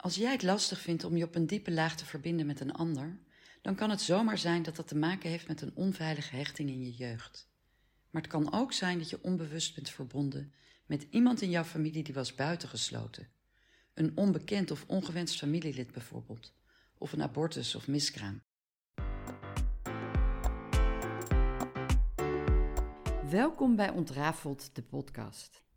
Als jij het lastig vindt om je op een diepe laag te verbinden met een ander, dan kan het zomaar zijn dat dat te maken heeft met een onveilige hechting in je jeugd. Maar het kan ook zijn dat je onbewust bent verbonden met iemand in jouw familie die was buitengesloten. Een onbekend of ongewenst familielid bijvoorbeeld, of een abortus of miskraam. Welkom bij Ontrafeld, de podcast.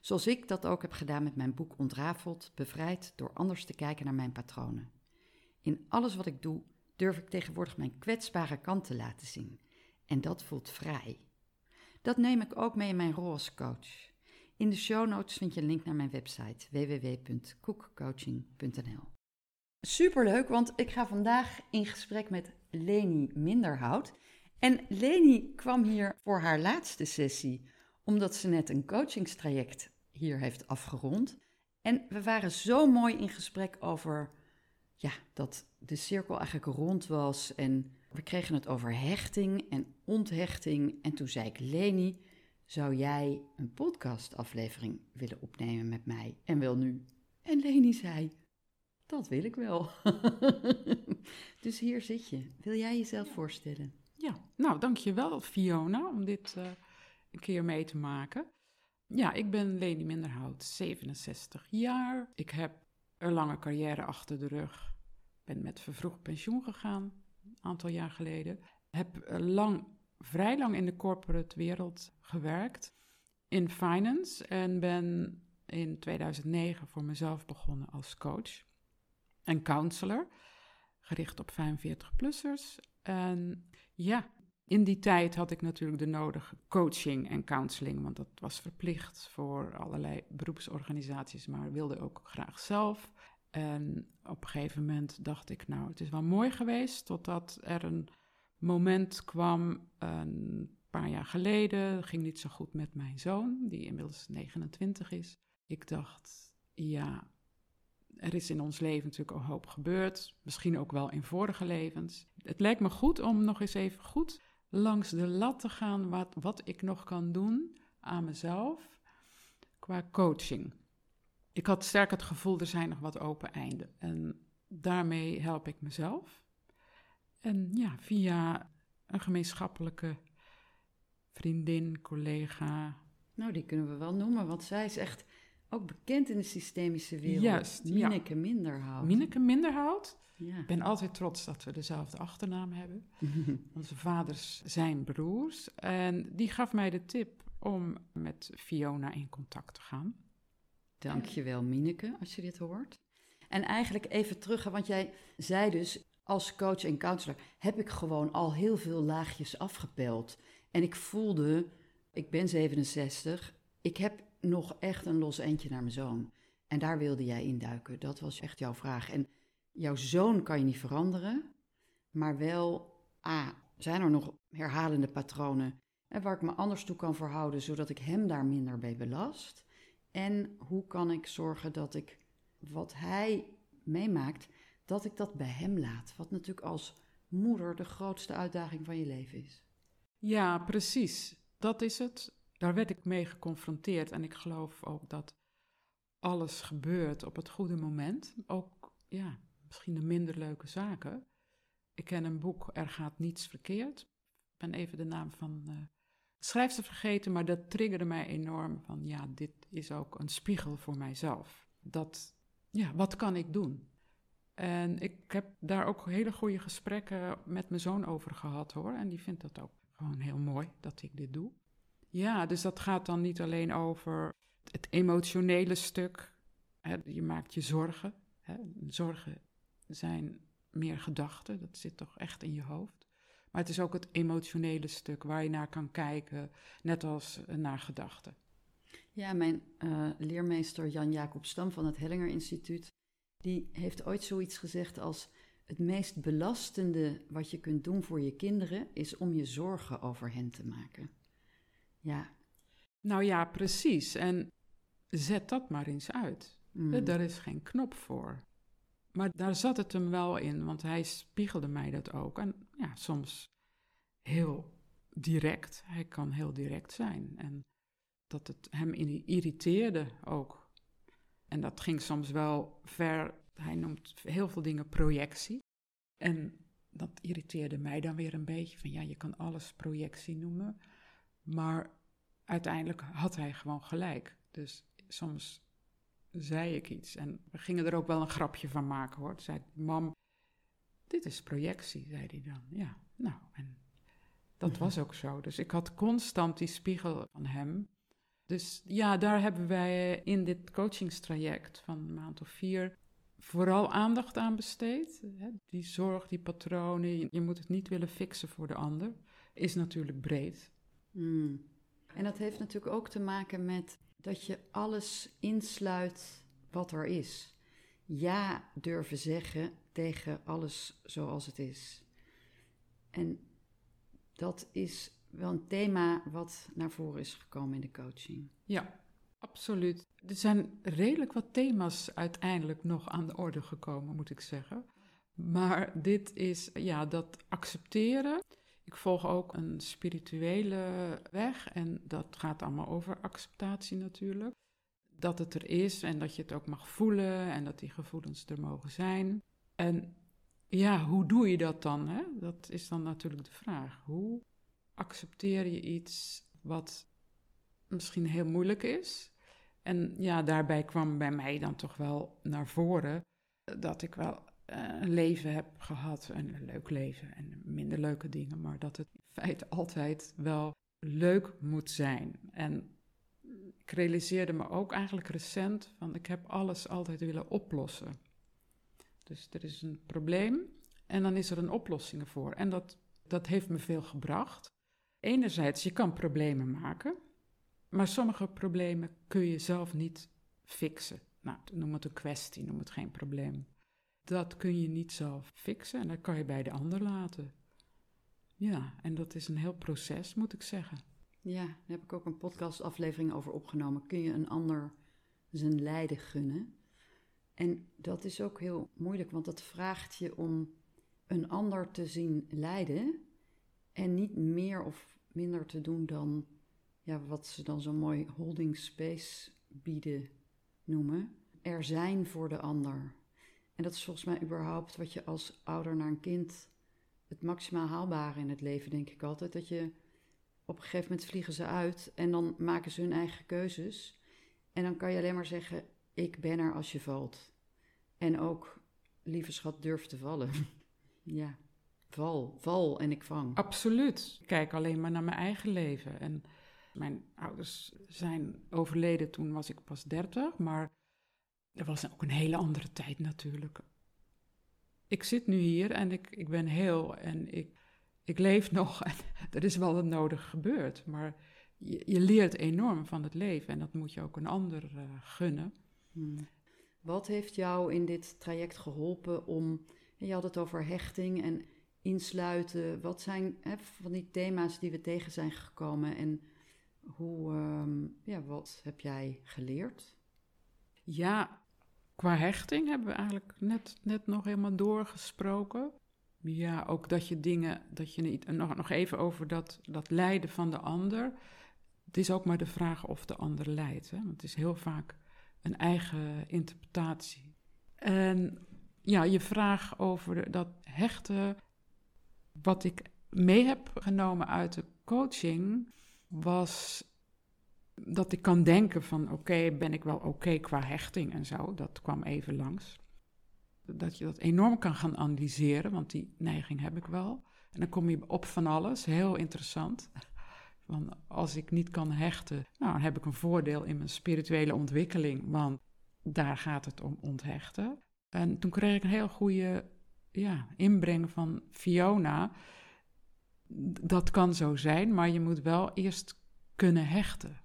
Zoals ik dat ook heb gedaan met mijn boek Ontrafeld, bevrijd door anders te kijken naar mijn patronen. In alles wat ik doe, durf ik tegenwoordig mijn kwetsbare kant te laten zien. En dat voelt vrij. Dat neem ik ook mee in mijn rol als coach. In de show notes vind je een link naar mijn website www.koekcoaching.nl. Superleuk, want ik ga vandaag in gesprek met Leni Minderhout. En Leni kwam hier voor haar laatste sessie omdat ze net een coachingstraject hier heeft afgerond. En we waren zo mooi in gesprek over ja, dat de cirkel eigenlijk rond was. En we kregen het over hechting en onthechting. En toen zei ik, Leni, zou jij een podcastaflevering willen opnemen met mij? En wel nu. En Leni zei, dat wil ik wel. dus hier zit je. Wil jij jezelf voorstellen? Ja, nou dankjewel Fiona om dit... Uh een keer mee te maken. Ja, ik ben Leni Minderhout, 67 jaar. Ik heb een lange carrière achter de rug. Ben met vervroegd pensioen gegaan, een aantal jaar geleden. Heb lang, vrij lang in de corporate wereld gewerkt, in finance. En ben in 2009 voor mezelf begonnen als coach en counselor. Gericht op 45-plussers. En ja, in die tijd had ik natuurlijk de nodige coaching en counseling, want dat was verplicht voor allerlei beroepsorganisaties, maar wilde ook graag zelf. En op een gegeven moment dacht ik, nou, het is wel mooi geweest, totdat er een moment kwam, een paar jaar geleden, ging niet zo goed met mijn zoon, die inmiddels 29 is. Ik dacht, ja, er is in ons leven natuurlijk een hoop gebeurd, misschien ook wel in vorige levens. Het lijkt me goed om nog eens even goed langs de lat te gaan wat, wat ik nog kan doen aan mezelf qua coaching. Ik had sterk het gevoel, er zijn nog wat open einden. En daarmee help ik mezelf. En ja, via een gemeenschappelijke vriendin, collega. Nou, die kunnen we wel noemen, want zij is echt ook bekend in de systemische wereld. Juist, Mineke ja. Minderhout. Mineke Minderhout. Ja. Ik ben altijd trots dat we dezelfde achternaam hebben. Onze vaders zijn broers. En die gaf mij de tip om met Fiona in contact te gaan. Dankjewel, Mineke, als je dit hoort. En eigenlijk even terug, want jij zei dus, als coach en counselor heb ik gewoon al heel veel laagjes afgepeld. En ik voelde, ik ben 67, ik heb nog echt een los eindje naar mijn zoon. En daar wilde jij induiken. Dat was echt jouw vraag. En jouw zoon kan je niet veranderen, maar wel, A, zijn er nog herhalende patronen en waar ik me anders toe kan verhouden, zodat ik hem daar minder bij belast? En hoe kan ik zorgen dat ik wat hij meemaakt, dat ik dat bij hem laat? Wat natuurlijk als moeder de grootste uitdaging van je leven is. Ja, precies. Dat is het. Daar werd ik mee geconfronteerd en ik geloof ook dat alles gebeurt op het goede moment. Ook ja, misschien de minder leuke zaken. Ik ken een boek, Er gaat niets verkeerd. Ik ben even de naam van de schrijfster vergeten, maar dat triggerde mij enorm van ja, dit is ook een spiegel voor mijzelf. Dat, ja, wat kan ik doen? En ik heb daar ook hele goede gesprekken met mijn zoon over gehad hoor. En die vindt dat ook gewoon heel mooi dat ik dit doe. Ja, dus dat gaat dan niet alleen over het emotionele stuk. Hè, je maakt je zorgen. Hè. Zorgen zijn meer gedachten, dat zit toch echt in je hoofd. Maar het is ook het emotionele stuk waar je naar kan kijken, net als naar gedachten. Ja, mijn uh, leermeester Jan-Jacob Stam van het Hellinger Instituut, die heeft ooit zoiets gezegd als het meest belastende wat je kunt doen voor je kinderen is om je zorgen over hen te maken. Ja. Nou ja, precies. En zet dat maar eens uit. Mm. Daar is geen knop voor. Maar daar zat het hem wel in, want hij spiegelde mij dat ook. En ja, soms heel direct. Hij kan heel direct zijn. En dat het hem irriteerde ook. En dat ging soms wel ver. Hij noemt heel veel dingen projectie. En dat irriteerde mij dan weer een beetje. Van ja, je kan alles projectie noemen. Maar uiteindelijk had hij gewoon gelijk. Dus soms zei ik iets. En we gingen er ook wel een grapje van maken hoor. Toen zei mam, dit is projectie, zei hij dan. Ja, nou, en dat was ook zo. Dus ik had constant die spiegel van hem. Dus ja, daar hebben wij in dit coachingstraject van een maand of vier vooral aandacht aan besteed. Die zorg, die patronen, je moet het niet willen fixen voor de ander, is natuurlijk breed. Mm. En dat heeft natuurlijk ook te maken met dat je alles insluit wat er is. Ja durven zeggen tegen alles zoals het is. En dat is wel een thema wat naar voren is gekomen in de coaching. Ja, absoluut. Er zijn redelijk wat thema's uiteindelijk nog aan de orde gekomen, moet ik zeggen. Maar dit is, ja, dat accepteren. Ik volg ook een spirituele weg en dat gaat allemaal over acceptatie natuurlijk. Dat het er is en dat je het ook mag voelen en dat die gevoelens er mogen zijn. En ja, hoe doe je dat dan? Hè? Dat is dan natuurlijk de vraag. Hoe accepteer je iets wat misschien heel moeilijk is? En ja, daarbij kwam bij mij dan toch wel naar voren dat ik wel een leven heb gehad, een leuk leven en minder leuke dingen, maar dat het in feite altijd wel leuk moet zijn. En ik realiseerde me ook eigenlijk recent van ik heb alles altijd willen oplossen. Dus er is een probleem en dan is er een oplossing voor. En dat, dat heeft me veel gebracht. Enerzijds, je kan problemen maken, maar sommige problemen kun je zelf niet fixen. Nou, noem het een kwestie, noem het geen probleem. Dat kun je niet zelf fixen en dat kan je bij de ander laten. Ja, en dat is een heel proces, moet ik zeggen. Ja, daar heb ik ook een podcastaflevering over opgenomen. Kun je een ander zijn lijden gunnen? En dat is ook heel moeilijk, want dat vraagt je om een ander te zien lijden en niet meer of minder te doen dan ja, wat ze dan zo mooi holding space bieden noemen. Er zijn voor de ander. En dat is volgens mij überhaupt wat je als ouder naar een kind het maximaal haalbare in het leven, denk ik altijd. Dat je op een gegeven moment vliegen ze uit en dan maken ze hun eigen keuzes. En dan kan je alleen maar zeggen: Ik ben er als je valt. En ook, lieve schat, durf te vallen. ja, val, val en ik vang. Absoluut. Ik kijk alleen maar naar mijn eigen leven. En mijn ouders zijn overleden toen was ik pas 30, maar dat was ook een hele andere tijd natuurlijk. Ik zit nu hier en ik, ik ben heel en ik, ik leef nog en er is wel wat nodig gebeurd. Maar je, je leert enorm van het leven en dat moet je ook een ander uh, gunnen. Hmm. Wat heeft jou in dit traject geholpen om, je had het over hechting en insluiten. Wat zijn hè, van die thema's die we tegen zijn gekomen en hoe, um, ja, wat heb jij geleerd? Ja, qua hechting hebben we eigenlijk net, net nog helemaal doorgesproken. Ja, ook dat je dingen, dat je niet, nog, nog even over dat, dat lijden van de ander. Het is ook maar de vraag of de ander lijdt. Want het is heel vaak een eigen interpretatie. En ja, je vraag over dat hechten, wat ik mee heb genomen uit de coaching, was dat ik kan denken van oké, ben ik wel oké qua hechting en zo. Dat kwam even langs. Dat je dat enorm kan gaan analyseren, want die neiging heb ik wel. En dan kom je op van alles, heel interessant. Want als ik niet kan hechten, nou, dan heb ik een voordeel in mijn spirituele ontwikkeling, want daar gaat het om onthechten. En toen kreeg ik een heel goede ja, inbreng van Fiona. Dat kan zo zijn, maar je moet wel eerst kunnen hechten.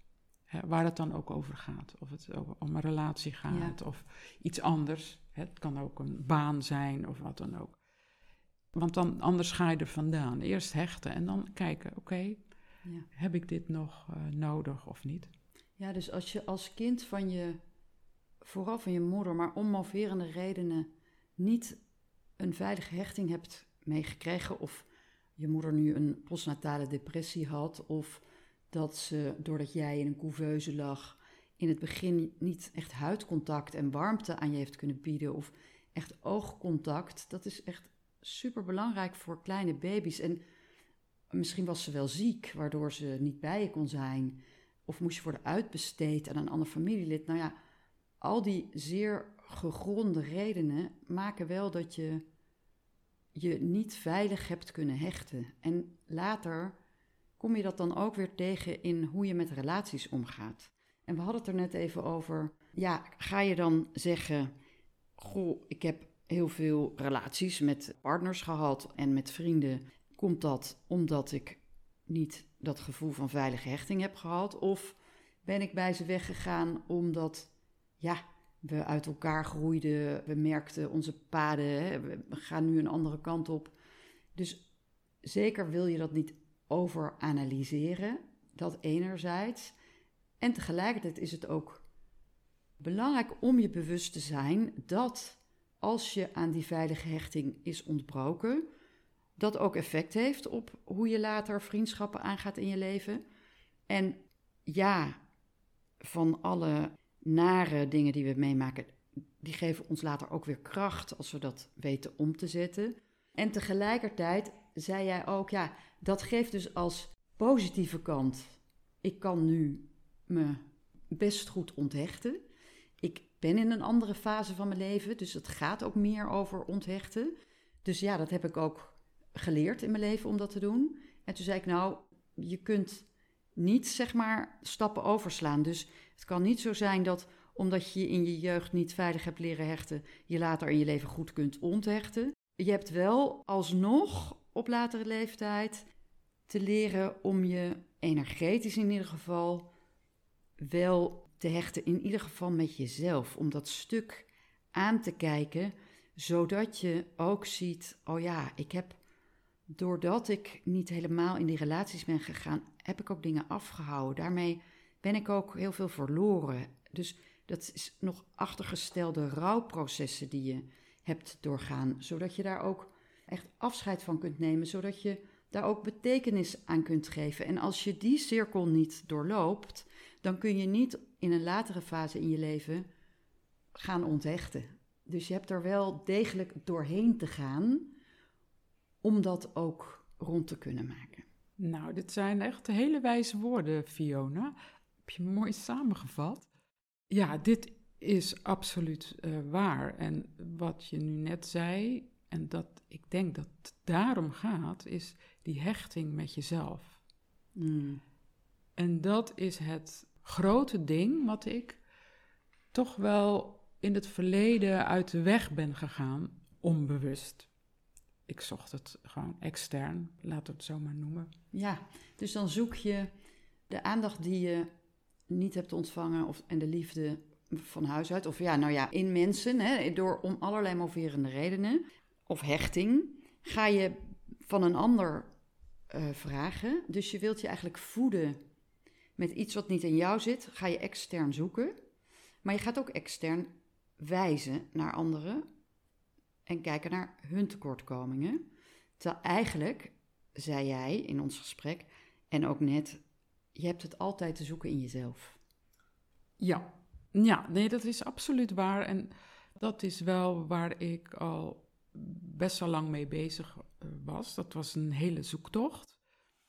Hè, waar het dan ook over gaat. Of het om een relatie gaat of iets anders. Het kan ook een baan zijn of wat dan ook. Want dan, anders ga je er vandaan. Eerst hechten en dan kijken, oké, Ja. heb ik dit nog eh, nodig of niet? ja, dus als je als kind van je, vooral van je moeder, maar om moverende redenen niet een veilige hechting hebt meegekregen, of je moeder nu een postnatale depressie had, of dat ze, doordat jij in een couveuse lag, in het begin niet echt huidcontact en warmte aan je heeft kunnen bieden, of echt oogcontact, dat is echt super belangrijk voor kleine baby's. En misschien was ze wel ziek, waardoor ze niet bij je kon zijn. Of moest je worden uitbesteed aan een ander familielid. Nou ja, al die zeer gegronde redenen maken wel dat je je niet veilig hebt kunnen hechten. En later kom je dat dan ook weer tegen in hoe je met relaties omgaat. En we hadden het er net even over. Ja, ga je dan zeggen: Goh, ik heb heel veel relaties met partners gehad en met vrienden. Komt dat omdat ik niet dat gevoel van veilige hechting heb gehad? Of ben ik bij ze weggegaan omdat, ja, we uit elkaar groeiden, we merkten onze paden, we gaan nu een andere kant op. Dus zeker wil je dat niet overanalyseren, dat enerzijds. En tegelijkertijd is het ook belangrijk om je bewust te zijn dat als je aan die veilige hechting is ontbroken, dat ook effect heeft op hoe je later vriendschappen aangaat in je leven. En ja, van alle nare dingen die we meemaken, die geven ons later ook weer kracht als we dat weten om te zetten. En tegelijkertijd zei jij ook, ja, dat geeft dus als positieve kant. Ik kan nu me best goed onthechten. Ik ben in een andere fase van mijn leven, dus het gaat ook meer over onthechten. Dus ja, dat heb ik ook geleerd in mijn leven om dat te doen. En toen zei ik, nou, je kunt niet zeg maar stappen overslaan. Dus het kan niet zo zijn dat omdat je je in je jeugd niet veilig hebt leren hechten, je later in je leven goed kunt onthechten. Je hebt wel alsnog op latere leeftijd te leren om je energetisch in ieder geval wel te hechten, in ieder geval met jezelf. Om dat stuk aan te kijken, zodat je ook ziet, oh ja, ik heb, doordat ik niet helemaal in die relaties ben gegaan, heb ik ook dingen afgehouden. Daarmee ben ik ook heel veel verloren. Dus dat is nog achtergestelde rouwprocessen die je hebt doorgaan, zodat je daar ook echt afscheid van kunt nemen, zodat je daar ook betekenis aan kunt geven. En als je die cirkel niet doorloopt, dan kun je niet in een latere fase in je leven gaan onthechten. Dus je hebt er wel degelijk doorheen te gaan om dat ook rond te kunnen maken. Nou, dit zijn echt hele wijze woorden, Fiona. Heb je mooi samengevat. Ja, dit is absoluut uh, waar. En wat je nu net zei, en dat ik denk dat het daarom gaat, is die hechting met jezelf. Mm. En dat is het grote ding wat ik toch wel in het verleden uit de weg ben gegaan, onbewust. Ik zocht het gewoon extern, laten we het zo maar noemen. Ja, dus dan zoek je de aandacht die je niet hebt ontvangen of, en de liefde van huis uit. Of ja, nou ja, in mensen, hè, door om allerlei moverende redenen. Of hechting, ga je van een ander uh, vragen. Dus je wilt je eigenlijk voeden met iets wat niet in jou zit. Ga je extern zoeken. Maar je gaat ook extern wijzen naar anderen. En kijken naar hun tekortkomingen. Terwijl eigenlijk, zei jij in ons gesprek, en ook net, je hebt het altijd te zoeken in jezelf. Ja, ja, nee, dat is absoluut waar. En dat is wel waar ik al best wel lang mee bezig was. Dat was een hele zoektocht.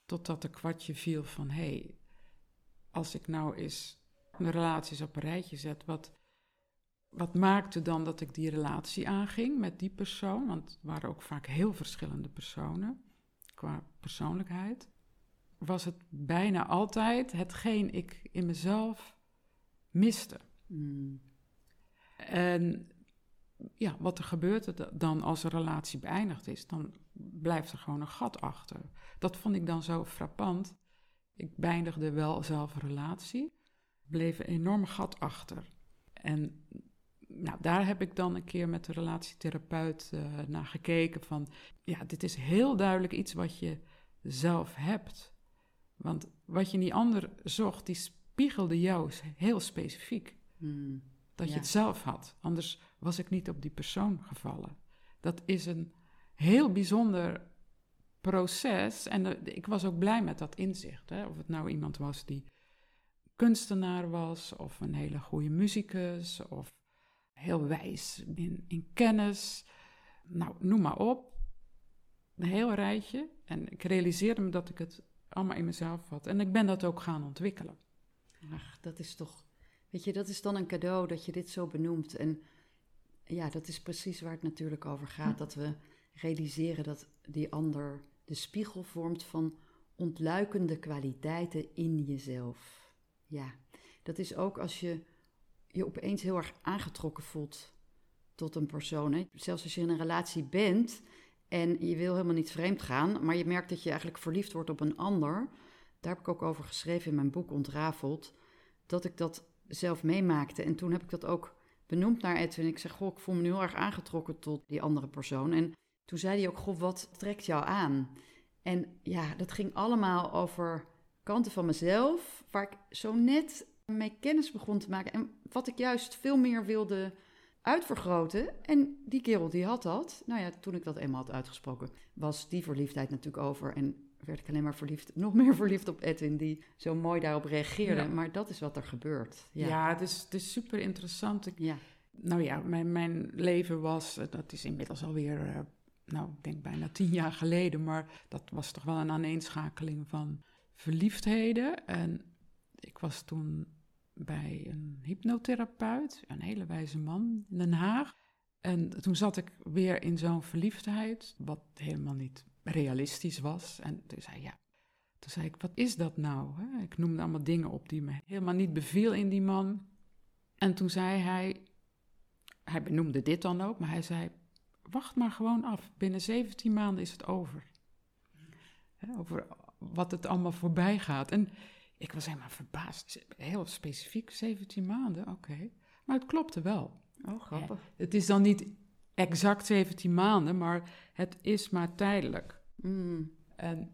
Totdat de kwartje viel van hé, hey, als ik nou eens mijn relaties op een rijtje zet, wat, wat maakte dan dat ik die relatie aanging met die persoon? Want het waren ook vaak heel verschillende personen qua persoonlijkheid. Was het bijna altijd hetgeen ik in mezelf miste. Mm. En ja, wat er gebeurt dan als een relatie beëindigd is, dan blijft er gewoon een gat achter. Dat vond ik dan zo frappant. Ik beëindigde wel zelf een relatie, bleef een enorm gat achter. En nou, daar heb ik dan een keer met de relatietherapeut uh, naar gekeken van, ja, dit is heel duidelijk iets wat je zelf hebt. Want wat je in die ander zocht, die spiegelde jou heel specifiek. Hmm, dat je het zelf had. Anders was ik niet op die persoon gevallen. Dat is een heel bijzonder proces. En ik was ook blij met dat inzicht. Hè? Of het nou iemand was die kunstenaar was, of een hele goede muzikus, of heel wijs in, in kennis. Nou, noem maar op. Een heel rijtje. En ik realiseerde me dat ik het allemaal in mezelf had. En ik ben dat ook gaan ontwikkelen. Ach, dat is toch. Weet je, dat is dan een cadeau dat je dit zo benoemt. En ja, dat is precies waar het natuurlijk over gaat. Dat we realiseren dat die ander de spiegel vormt van ontluikende kwaliteiten in jezelf. Ja, dat is ook als je je opeens heel erg aangetrokken voelt tot een persoon. Hè? Zelfs als je in een relatie bent en je wil helemaal niet vreemd gaan, maar je merkt dat je eigenlijk verliefd wordt op een ander. Daar heb ik ook over geschreven in mijn boek Ontrafeld, dat ik dat zelf meemaakte. En toen heb ik dat ook benoemd naar Edwin. Ik zeg, goh, ik voel me nu heel erg aangetrokken tot die andere persoon. En toen zei hij ook, goh, wat trekt jou aan? En ja, dat ging allemaal over kanten van mezelf, waar ik zo net mee kennis begon te maken. En wat ik juist veel meer wilde uitvergroten. En die kerel die had dat. Nou ja, toen ik dat eenmaal had uitgesproken, was die verliefdheid natuurlijk over. En werd ik alleen maar verliefd, nog meer verliefd op Edwin, die zo mooi daarop reageerde. Maar dat is wat er gebeurt. Ja, ja het, is, het is super interessant. ja. Nou ja, mijn, mijn leven was, eh, dat is inmiddels alweer, uh, nou, ik denk bijna tien jaar geleden, maar dat was toch wel een aaneenschakeling van verliefdheden. En ik was toen bij een hypnotherapeut, een hele wijze man in Den Haag. En toen zat ik weer in zo'n verliefdheid, wat helemaal niet realistisch was. En toen zei, ja, toen zei ik, wat is dat nou? Ik noemde allemaal dingen op die me helemaal niet beviel in die man. En toen zei hij, hij benoemde dit dan ook, maar hij zei, wacht maar gewoon af. Binnen 17 maanden is het over. Over wat het allemaal voorbij gaat. En ik was helemaal verbaasd. Heel specifiek, 17 maanden, oké. Maar het klopte wel. Oh, grappig. het is dan niet exact 17 maanden, maar het is maar tijdelijk. Mm. En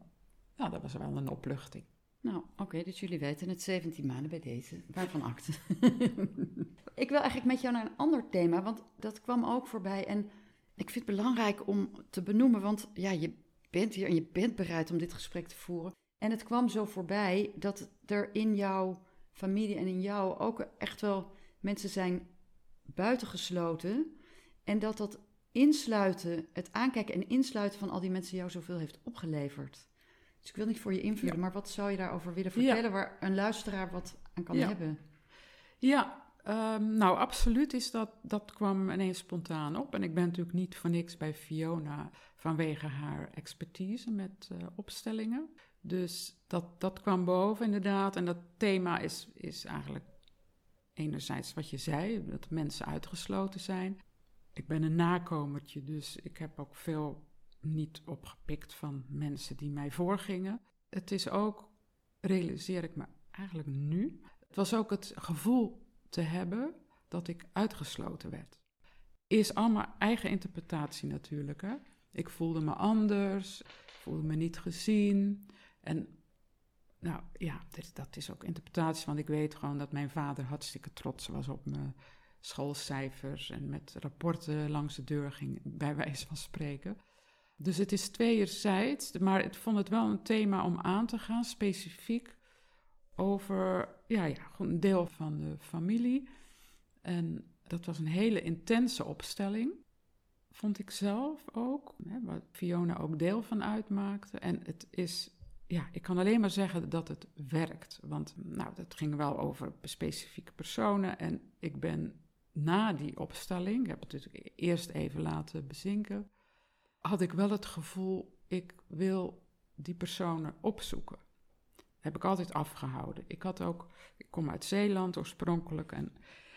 nou, dat was wel een opluchting. Nou, oké, dus jullie weten het 17 maanden bij deze. Waarvan acte? ik wil eigenlijk met jou naar een ander thema, want dat kwam ook voorbij. En ik vind het belangrijk om te benoemen, want ja, je bent hier en je bent bereid om dit gesprek te voeren. En het kwam zo voorbij dat er in jouw familie en in jou ook echt wel mensen zijn buitengesloten. En dat dat insluiten, het aankijken en insluiten van al die mensen jou zoveel heeft opgeleverd. Dus ik wil niet voor je invullen, maar wat zou je daarover willen vertellen waar een luisteraar wat aan kan hebben? Ja, ehm, nou absoluut is dat, dat kwam ineens spontaan op. En ik ben natuurlijk niet voor niks bij Fiona vanwege haar expertise met uh, opstellingen. Dus dat, dat kwam boven inderdaad. En dat thema is, is eigenlijk enerzijds wat je zei, dat mensen uitgesloten zijn. Ik ben een nakomertje, dus ik heb ook veel niet opgepikt van mensen die mij voorgingen. Het is ook, realiseer ik me eigenlijk nu, het was ook het gevoel te hebben dat ik uitgesloten werd. Is allemaal eigen interpretatie natuurlijk. Hè? Ik voelde me anders, voelde me niet gezien. En nou ja, dat is ook interpretatie, want ik weet gewoon dat mijn vader hartstikke trots was op mijn schoolcijfers en met rapporten langs de deur ging, bij wijze van spreken. Dus het is tweeërzijds, maar ik vond het wel een thema om aan te gaan, specifiek over ja, ja, een deel van de familie. En dat was een hele intense opstelling, vond ik zelf ook, hè, waar Fiona ook deel van uitmaakte. En het is ja, ik kan alleen maar zeggen dat het werkt. Want nou, dat ging wel over specifieke personen. En ik ben na die opstelling, ik heb het natuurlijk eerst even laten bezinken, had ik wel het gevoel, ik wil die personen opzoeken. Dat heb ik altijd afgehouden. Ik had ook, ik kom uit Zeeland oorspronkelijk en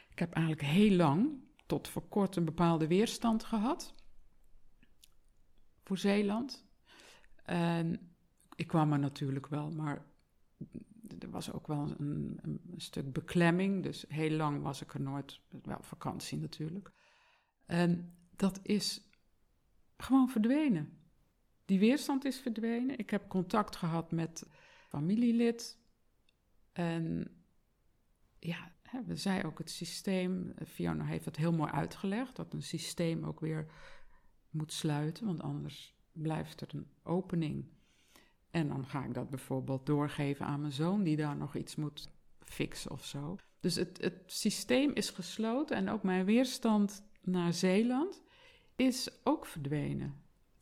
ik heb eigenlijk heel lang, tot voor kort, een bepaalde weerstand gehad voor Zeeland. En ik kwam er natuurlijk wel, maar er was ook wel een, een, stuk beklemming. Dus heel lang was ik er nooit, wel vakantie natuurlijk. En dat is gewoon verdwenen. Die weerstand is verdwenen. Ik heb contact gehad met familielid. En ja, we zei ook het systeem. Fiona heeft het heel mooi uitgelegd. Dat een systeem ook weer moet sluiten. Want anders blijft er een opening. En dan ga ik dat bijvoorbeeld doorgeven aan mijn zoon, die daar nog iets moet fixen of zo. Dus het, het systeem is gesloten en ook mijn weerstand naar Zeeland is ook verdwenen.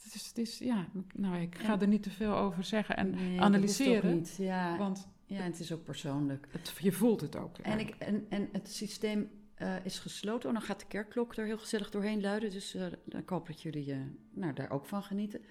Het is, het is ja, nou, ik ga er niet te veel over zeggen en nee, analyseren. niet. Ja, want ja, het is ook persoonlijk. Het, je voelt het ook. En, ik, en, en het systeem uh, is gesloten. Oh, dan gaat de kerkklok er heel gezellig doorheen luiden. Dus uh, ik dat jullie uh, nou, daar ook van genieten.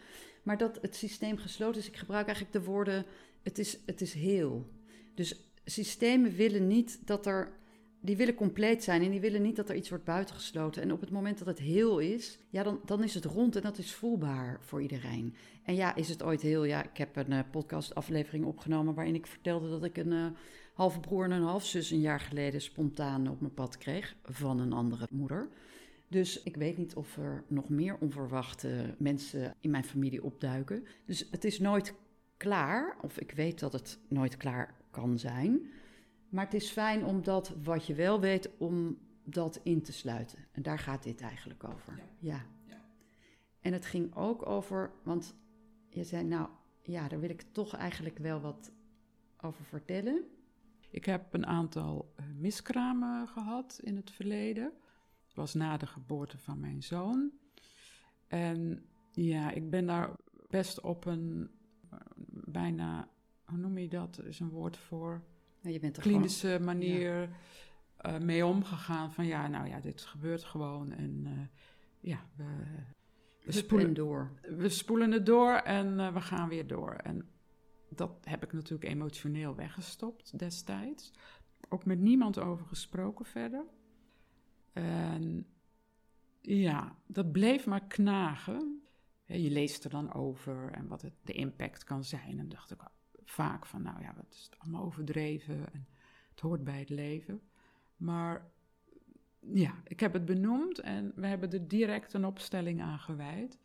Maar dat het systeem gesloten is, ik gebruik eigenlijk de woorden: het is, het is heel. Dus systemen willen niet dat er. Die willen compleet zijn en die willen niet dat er iets wordt buitengesloten. En op het moment dat het heel is, ja, dan, dan is het rond en dat is voelbaar voor iedereen. En ja, is het ooit heel? Ja, ik heb een podcastaflevering opgenomen waarin ik vertelde dat ik een uh, halve broer en een halfzus een jaar geleden spontaan op mijn pad kreeg van een andere moeder. Dus ik weet niet of er nog meer onverwachte mensen in mijn familie opduiken. Dus het is nooit klaar, of ik weet dat het nooit klaar kan zijn. Maar het is fijn om dat wat je wel weet, om dat in te sluiten. En daar gaat dit eigenlijk over. Ja. ja. En het ging ook over, want je zei, nou ja, daar wil ik toch eigenlijk wel wat over vertellen. Ik heb een aantal eh, miskramen gehad in het verleden was na de geboorte van mijn zoon. En ja, ik ben daar best op een bijna, hoe noem je dat? Is een woord voor. je bent er klinische manier uh, mee omgegaan. Van ja, nou ja, dit gebeurt gewoon. En uh, ja, we, we spoelen door. We spoelen het door en uh, we gaan weer door. En dat heb ik natuurlijk emotioneel weggestopt destijds. Ook met niemand over gesproken verder. En ja, dat bleef maar knagen. Je leest er dan over en wat het, de impact kan zijn. En dacht ik vaak van, nou ja, wat is allemaal overdreven en het hoort bij het leven. Maar ja, ik heb het benoemd en we hebben er direct een opstelling aan gewijd.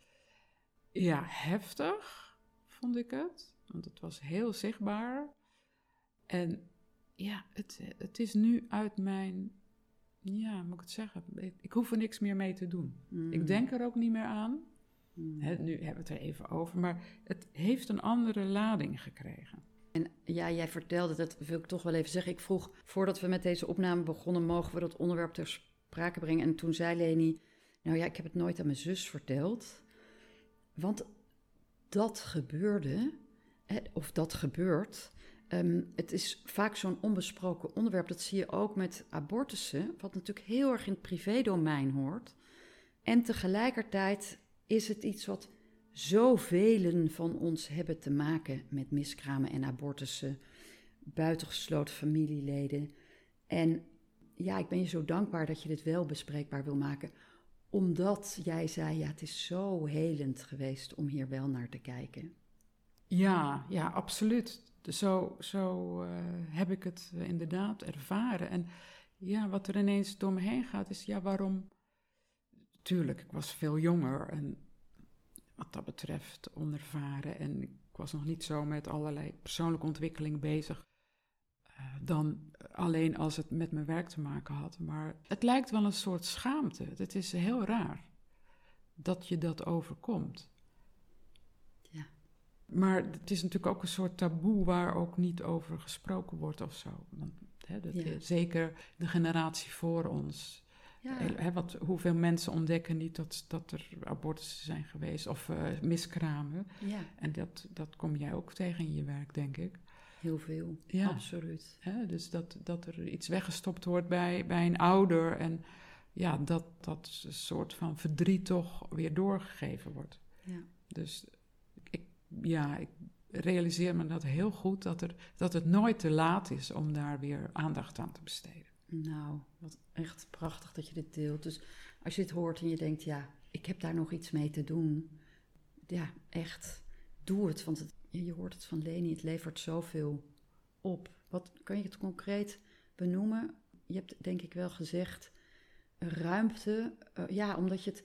Ja, heftig vond ik het, want het was heel zichtbaar. En ja, het, het is nu uit mijn ja, moet ik het zeggen? Ik hoef er niks meer mee te doen. Ik hmm. denk er ook niet meer aan. Hmm. nu hebben we het er even over, maar het heeft een andere lading gekregen. En ja, jij vertelde, dat wil ik toch wel even zeggen. Ik vroeg, voordat we met deze opname begonnen, mogen we dat onderwerp ter sprake brengen? En toen zei Leni, nou ja, ik heb het nooit aan mijn zus verteld. Want dat gebeurde, of dat gebeurt, Ehm, het is vaak zo'n onbesproken onderwerp. Dat zie je ook met abortussen, wat natuurlijk heel erg in het privédomein hoort. En tegelijkertijd is het iets wat zoveel van ons hebben te maken met miskramen en abortussen, buitengesloten familieleden. En ja, ik ben je zo dankbaar dat je dit wel bespreekbaar wil maken, omdat jij zei, ja, het is zo helend geweest om hier wel naar te kijken. Ja, ja, absoluut. Zo, zo uh, heb ik het uh, inderdaad ervaren. En ja, wat er ineens door me heen gaat, is ja, waarom. Tuurlijk, ik was veel jonger en wat dat betreft onervaren. En ik was nog niet zo met allerlei persoonlijke ontwikkeling bezig. Uh, dan alleen als het met mijn werk te maken had. Maar het lijkt wel een soort schaamte. Het is heel raar dat je dat overkomt. Maar het is natuurlijk ook een soort taboe waar ook niet over gesproken wordt of zo. Want, dat, Zeker de generatie voor ons. Ja. Wat, hoeveel mensen ontdekken niet dat, dat er abortussen zijn geweest of uh, miskramen. Ja. En dat, dat kom jij ook tegen in je werk, denk ik. Heel veel, ja. absoluut. Hè, dus dat, dat er iets weggestopt wordt bij, bij een ouder en ja, dat dat een soort van verdriet toch weer doorgegeven wordt. Ja. Dus ja, ik realiseer me dat heel goed, dat, er, dat het nooit te laat is om daar weer aandacht aan te besteden. Nou, wat echt prachtig dat je dit deelt. Dus als je dit hoort en je denkt, ja, ik heb daar nog iets mee te doen. Ja, echt, doe het. Want je hoort het van Leni, het levert zoveel op? Wat kan je het concreet benoemen? Je hebt denk ik wel gezegd ruimte, uh, ja, omdat je het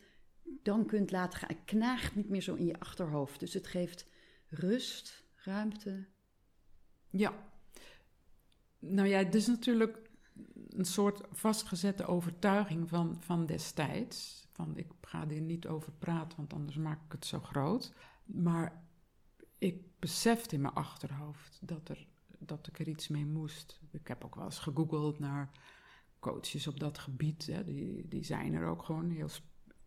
dan kunt laten gaan. Het knaagt niet meer zo in je achterhoofd. Dus het geeft rust, ruimte. Ja. Nou ja, het is natuurlijk een soort vastgezette overtuiging van, van destijds. Van ik ga er niet over praten, want anders maak ik het zo groot. Maar ik besefte in mijn achterhoofd dat, er, dat ik er iets mee moest. Ik heb ook wel eens gegoogeld naar coaches op dat gebied. Hè. Die, die zijn er ook gewoon heel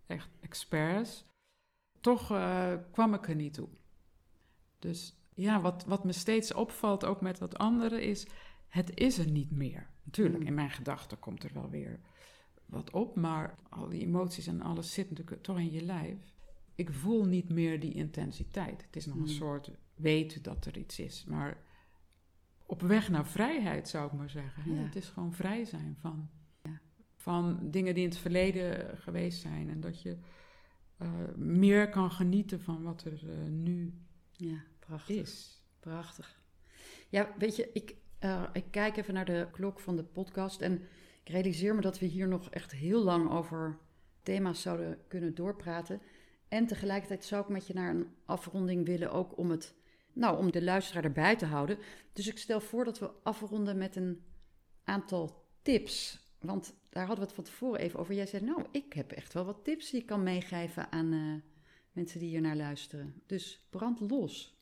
echt experts. Toch uh, kwam ik er niet toe. Dus ja, wat, wat me steeds opvalt, ook met dat andere, is: het is er niet meer. Natuurlijk, mm. in mijn gedachten komt er wel weer wat op, maar al die emoties en alles zit natuurlijk toch in je lijf. Ik voel niet meer die intensiteit. Het is nog een mm. soort weten dat er iets is, maar op weg naar vrijheid zou ik maar zeggen. Het is gewoon vrij zijn van, ja. van dingen die in het verleden geweest zijn en dat je uh, meer kan genieten van wat er uh, nu ja, prachtig. is. Prachtig. Ja, weet je, ik, uh, ik kijk even naar de klok van de podcast en ik realiseer me dat we hier nog echt heel lang over thema's zouden kunnen doorpraten. En tegelijkertijd zou ik met je naar een afronding willen, ook om, het, nou, om de luisteraar erbij te houden. Dus ik stel voor dat we afronden met een aantal tips. Want daar hadden we het van tevoren even over. Jij zei, nou, ik heb echt wel wat tips die ik kan meegeven aan uh, mensen die hier naar luisteren. Dus brand los.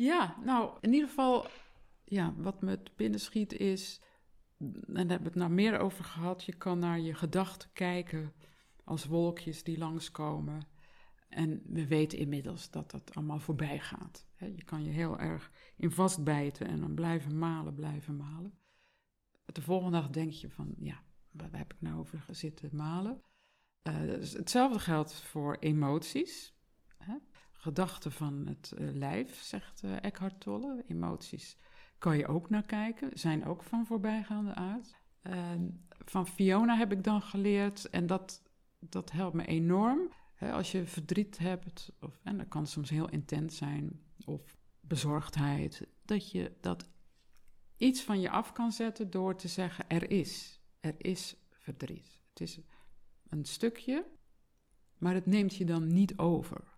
Ja, nou, in ieder geval ja, wat me binnen schiet is, en daar hebben we het nou meer over gehad, je kan naar je gedachten kijken als wolkjes die langskomen. En we weten inmiddels dat dat allemaal voorbij gaat. Je kan je heel erg in vastbijten en dan blijven malen, blijven malen. De volgende dag denk je van, ja, waar heb ik nou over zitten malen? Uh, hetzelfde geldt voor emoties. Gedachten van het uh, lijf, zegt uh, Eckhart Tolle. Emoties kan je ook naar kijken, zijn ook van voorbijgaande aard. van Fiona heb ik dan geleerd, en dat, dat helpt me enorm. als je verdriet hebt, of, en dat kan soms heel intens zijn, of bezorgdheid, dat je dat iets van je af kan zetten door te zeggen: er is, er is verdriet. Het is een stukje, maar het neemt je dan niet over.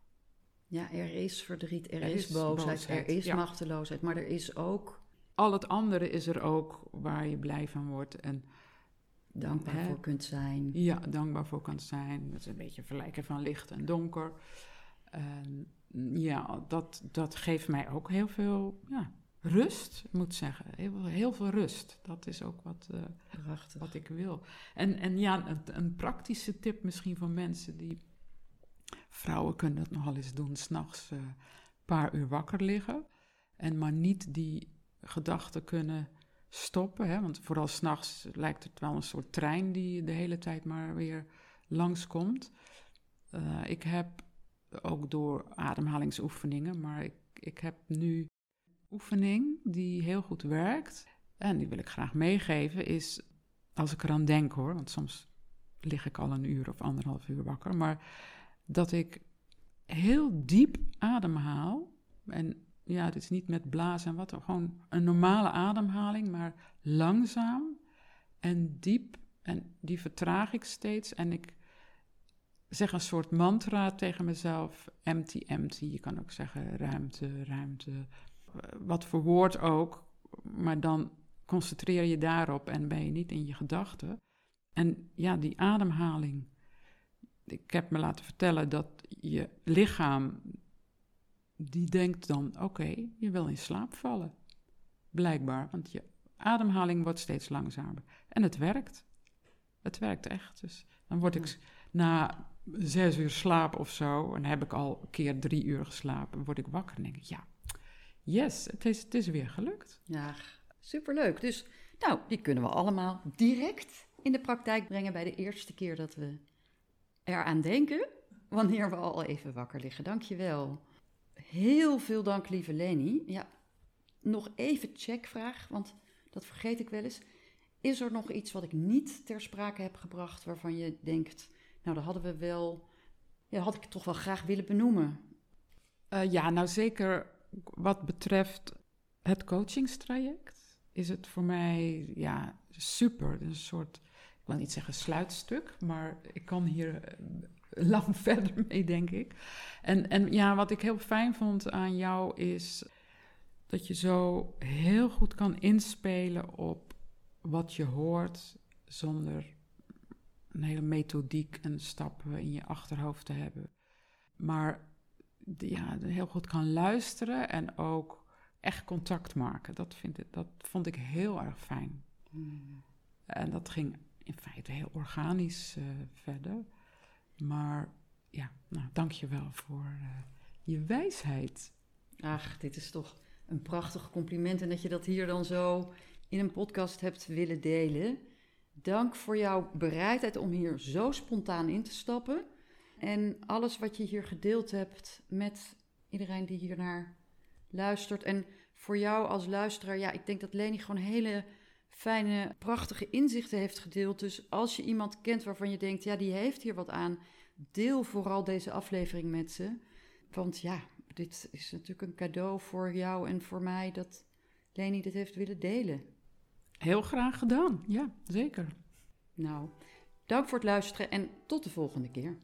Ja, er is verdriet, er, is, boosheid, er is machteloosheid, maar er is ook al het andere is er ook waar je blij van wordt en dankbaar voor kunt zijn. Ja, dankbaar voor kunt zijn. Dat is een beetje vergelijken van licht en donker. ja, dat, dat geeft mij ook heel veel ja, rust, moet ik zeggen. Heel, heel veel rust. Dat is ook wat, uh, wat ik wil. En, en ja, een, een, praktische tip misschien voor mensen die... Vrouwen kunnen dat nogal eens doen, s'nachts een uh, paar uur wakker liggen. En maar niet die gedachten kunnen stoppen. Hè? Want vooral s'nachts lijkt het wel een soort trein die de hele tijd maar weer langskomt. Uh, ik heb ook door ademhalingsoefeningen, maar ik, ik heb nu oefening die heel goed werkt. En die wil ik graag meegeven, is als ik eraan denk hoor, want soms lig ik al een uur of anderhalf uur wakker, maar dat ik heel diep ademhaal en ja, het is niet met blazen en wat, gewoon een normale ademhaling, maar langzaam en diep. En die vertraag ik steeds. En ik zeg een soort mantra tegen mezelf: empty, empty. Je kan ook zeggen ruimte, ruimte. Wat voor woord ook, maar dan concentreer je daarop en ben je niet in je gedachten. En ja, die ademhaling. Ik heb me laten vertellen dat je lichaam die denkt dan: oké, je wil in slaap vallen. Blijkbaar, want je ademhaling wordt steeds langzamer. En het werkt. Het werkt echt. Dus dan word ik na zes uur slaap of zo, en heb ik al een keer drie uur geslapen, word ik wakker en denk ik: ja, yes, het is, het is weer gelukt. Ja, superleuk. Dus nou, die kunnen we allemaal direct in de praktijk brengen bij de eerste keer dat we eraan denken, wanneer we al even wakker liggen. Dankjewel. Heel veel dank, lieve Leni. Ja, nog even checkvraag, want dat vergeet ik wel eens. Is er nog iets wat ik niet ter sprake heb gebracht waarvan je denkt, nou, dat hadden we wel, ja, had ik toch wel graag willen benoemen? Uh, ja, nou zeker wat betreft het coachingstraject. is het voor mij ja, super. Een soort, wil niet zeggen sluitstuk, maar ik kan hier eh, lang verder mee, denk ik. En, en ja, wat ik heel fijn vond aan jou is dat je zo heel goed kan inspelen op wat je hoort zonder een hele methodiek en stappen in je achterhoofd te hebben. Maar ja, heel goed kan luisteren en ook echt contact maken. Dat, vind ik, dat vond ik heel erg fijn. Hmm. En dat ging in feite heel organisch uh, verder. Maar ja, nou, dank je wel voor uh, je wijsheid. Ach, dit is toch een prachtig compliment. En dat je dat hier dan zo in een podcast hebt willen delen. Dank voor jouw bereidheid om hier zo spontaan in te stappen. En alles wat je hier gedeeld hebt met iedereen die hiernaar luistert. En voor jou als luisteraar, ja, ik denk dat Leni gewoon hele fijne, prachtige inzichten heeft gedeeld. Dus als je iemand kent waarvan je denkt, ja, die heeft hier wat aan, deel vooral deze aflevering met ze. Want ja, dit is natuurlijk een cadeau voor jou en voor mij dat Leni dit heeft willen delen. Heel graag gedaan, ja, zeker. Nou, dank voor het luisteren en tot de volgende keer.